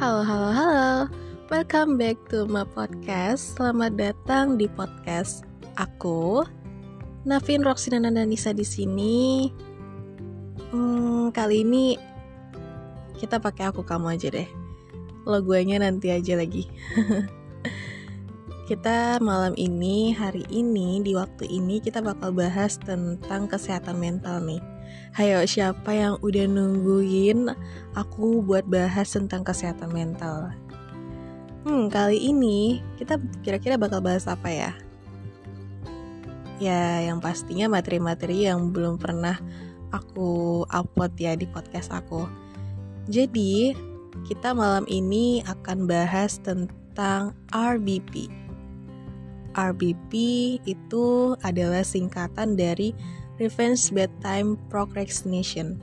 Halo, halo, halo. Welcome back to my podcast. Selamat datang di podcast aku. Navin Roxina Nisa di sini. Hmm, kali ini kita pakai aku kamu aja deh. Logonya nanti aja lagi. kita malam ini, hari ini, di waktu ini kita bakal bahas tentang kesehatan mental nih Hayo siapa yang udah nungguin aku buat bahas tentang kesehatan mental? Hmm, kali ini kita kira-kira bakal bahas apa ya? Ya, yang pastinya materi-materi yang belum pernah aku upload ya di podcast aku. Jadi, kita malam ini akan bahas tentang RBP. RBP itu adalah singkatan dari Revenge Bedtime Procrastination.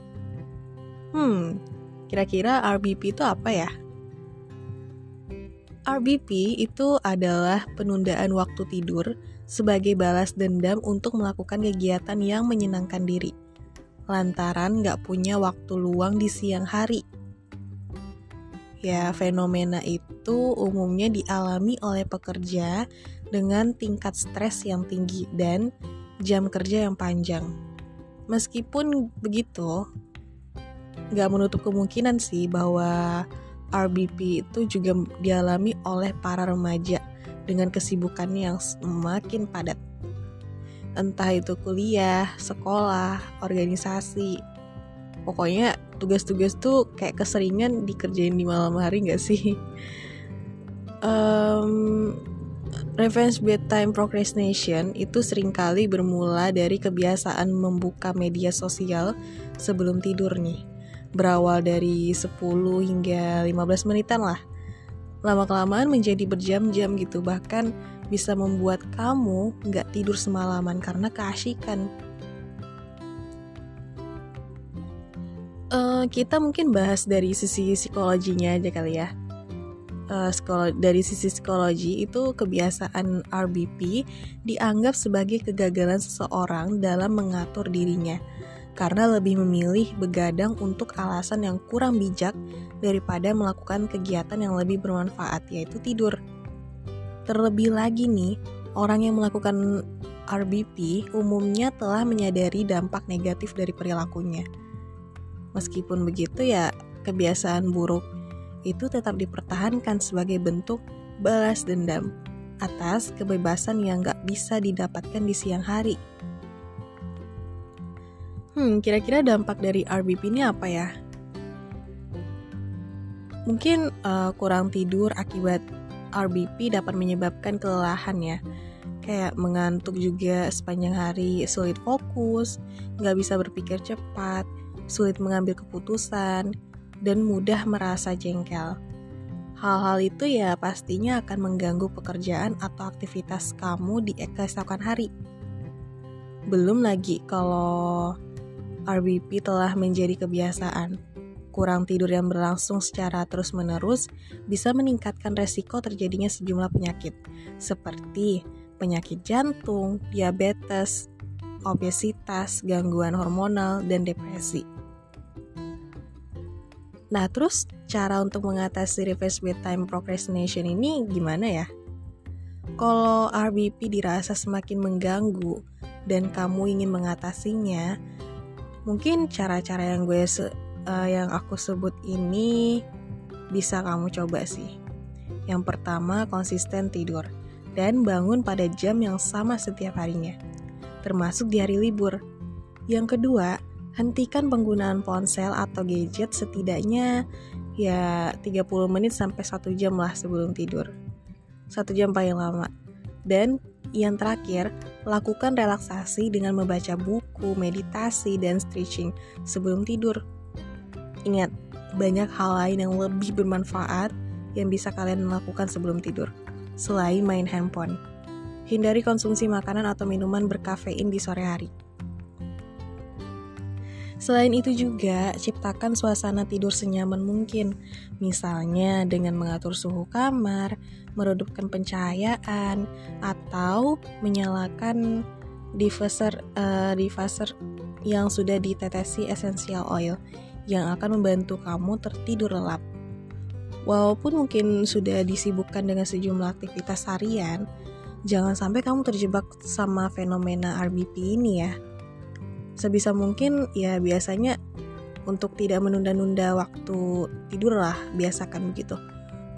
Hmm, kira-kira RBP itu apa ya? RBP itu adalah penundaan waktu tidur sebagai balas dendam untuk melakukan kegiatan yang menyenangkan diri, lantaran nggak punya waktu luang di siang hari. Ya, fenomena itu umumnya dialami oleh pekerja dengan tingkat stres yang tinggi dan jam kerja yang panjang. Meskipun begitu, nggak menutup kemungkinan sih bahwa RBP itu juga dialami oleh para remaja dengan kesibukannya yang semakin padat. Entah itu kuliah, sekolah, organisasi. Pokoknya tugas-tugas tuh kayak keseringan dikerjain di malam hari nggak sih? Um, Revenge bedtime procrastination itu sering kali bermula dari kebiasaan membuka media sosial sebelum tidur nih. Berawal dari 10 hingga 15 menitan lah. Lama-kelamaan menjadi berjam-jam gitu, bahkan bisa membuat kamu nggak tidur semalaman karena keasikan. Uh, kita mungkin bahas dari sisi psikologinya aja kali ya uh, dari sisi psikologi itu kebiasaan RBP dianggap sebagai kegagalan seseorang dalam mengatur dirinya karena lebih memilih begadang untuk alasan yang kurang bijak daripada melakukan kegiatan yang lebih bermanfaat yaitu tidur. Terlebih lagi nih, orang yang melakukan RBP umumnya telah menyadari dampak negatif dari perilakunya. Meskipun begitu ya, kebiasaan buruk itu tetap dipertahankan sebagai bentuk balas dendam atas kebebasan yang gak bisa didapatkan di siang hari. Hmm, kira-kira dampak dari RBP ini apa ya? Mungkin uh, kurang tidur akibat RBP dapat menyebabkan kelelahan ya. Kayak mengantuk juga sepanjang hari, sulit fokus, gak bisa berpikir cepat, sulit mengambil keputusan, dan mudah merasa jengkel. Hal-hal itu ya pastinya akan mengganggu pekerjaan atau aktivitas kamu di keesokan hari. Belum lagi kalau RBP telah menjadi kebiasaan. Kurang tidur yang berlangsung secara terus-menerus bisa meningkatkan resiko terjadinya sejumlah penyakit, seperti penyakit jantung, diabetes, obesitas, gangguan hormonal, dan depresi. Nah, terus cara untuk mengatasi reverse bedtime procrastination ini gimana ya? Kalau RBP dirasa semakin mengganggu dan kamu ingin mengatasinya, mungkin cara-cara yang gue uh, yang aku sebut ini bisa kamu coba sih. Yang pertama, konsisten tidur dan bangun pada jam yang sama setiap harinya, termasuk di hari libur. Yang kedua, hentikan penggunaan ponsel atau gadget setidaknya ya 30 menit sampai 1 jam lah sebelum tidur. 1 jam paling lama. Dan yang terakhir, lakukan relaksasi dengan membaca buku, meditasi, dan stretching sebelum tidur. Ingat, banyak hal lain yang lebih bermanfaat yang bisa kalian lakukan sebelum tidur, selain main handphone. Hindari konsumsi makanan atau minuman berkafein di sore hari. Selain itu juga, ciptakan suasana tidur senyaman mungkin. Misalnya dengan mengatur suhu kamar, meredupkan pencahayaan, atau menyalakan diffuser, uh, diffuser yang sudah ditetesi essential oil yang akan membantu kamu tertidur lelap. Walaupun mungkin sudah disibukkan dengan sejumlah aktivitas harian, jangan sampai kamu terjebak sama fenomena RBP ini ya. Sebisa mungkin ya biasanya untuk tidak menunda-nunda waktu tidur lah, biasakan begitu.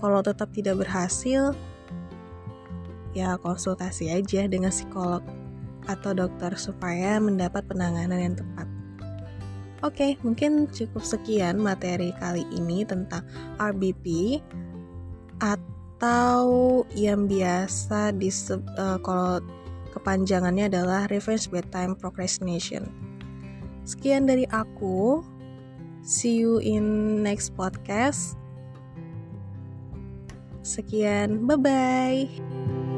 Kalau tetap tidak berhasil, ya konsultasi aja dengan psikolog atau dokter supaya mendapat penanganan yang tepat. Oke, mungkin cukup sekian materi kali ini tentang RBP atau yang biasa di uh, kalau kepanjangannya adalah Revenge Bedtime Procrastination. Sekian dari aku. See you in next podcast. Sekian, bye bye.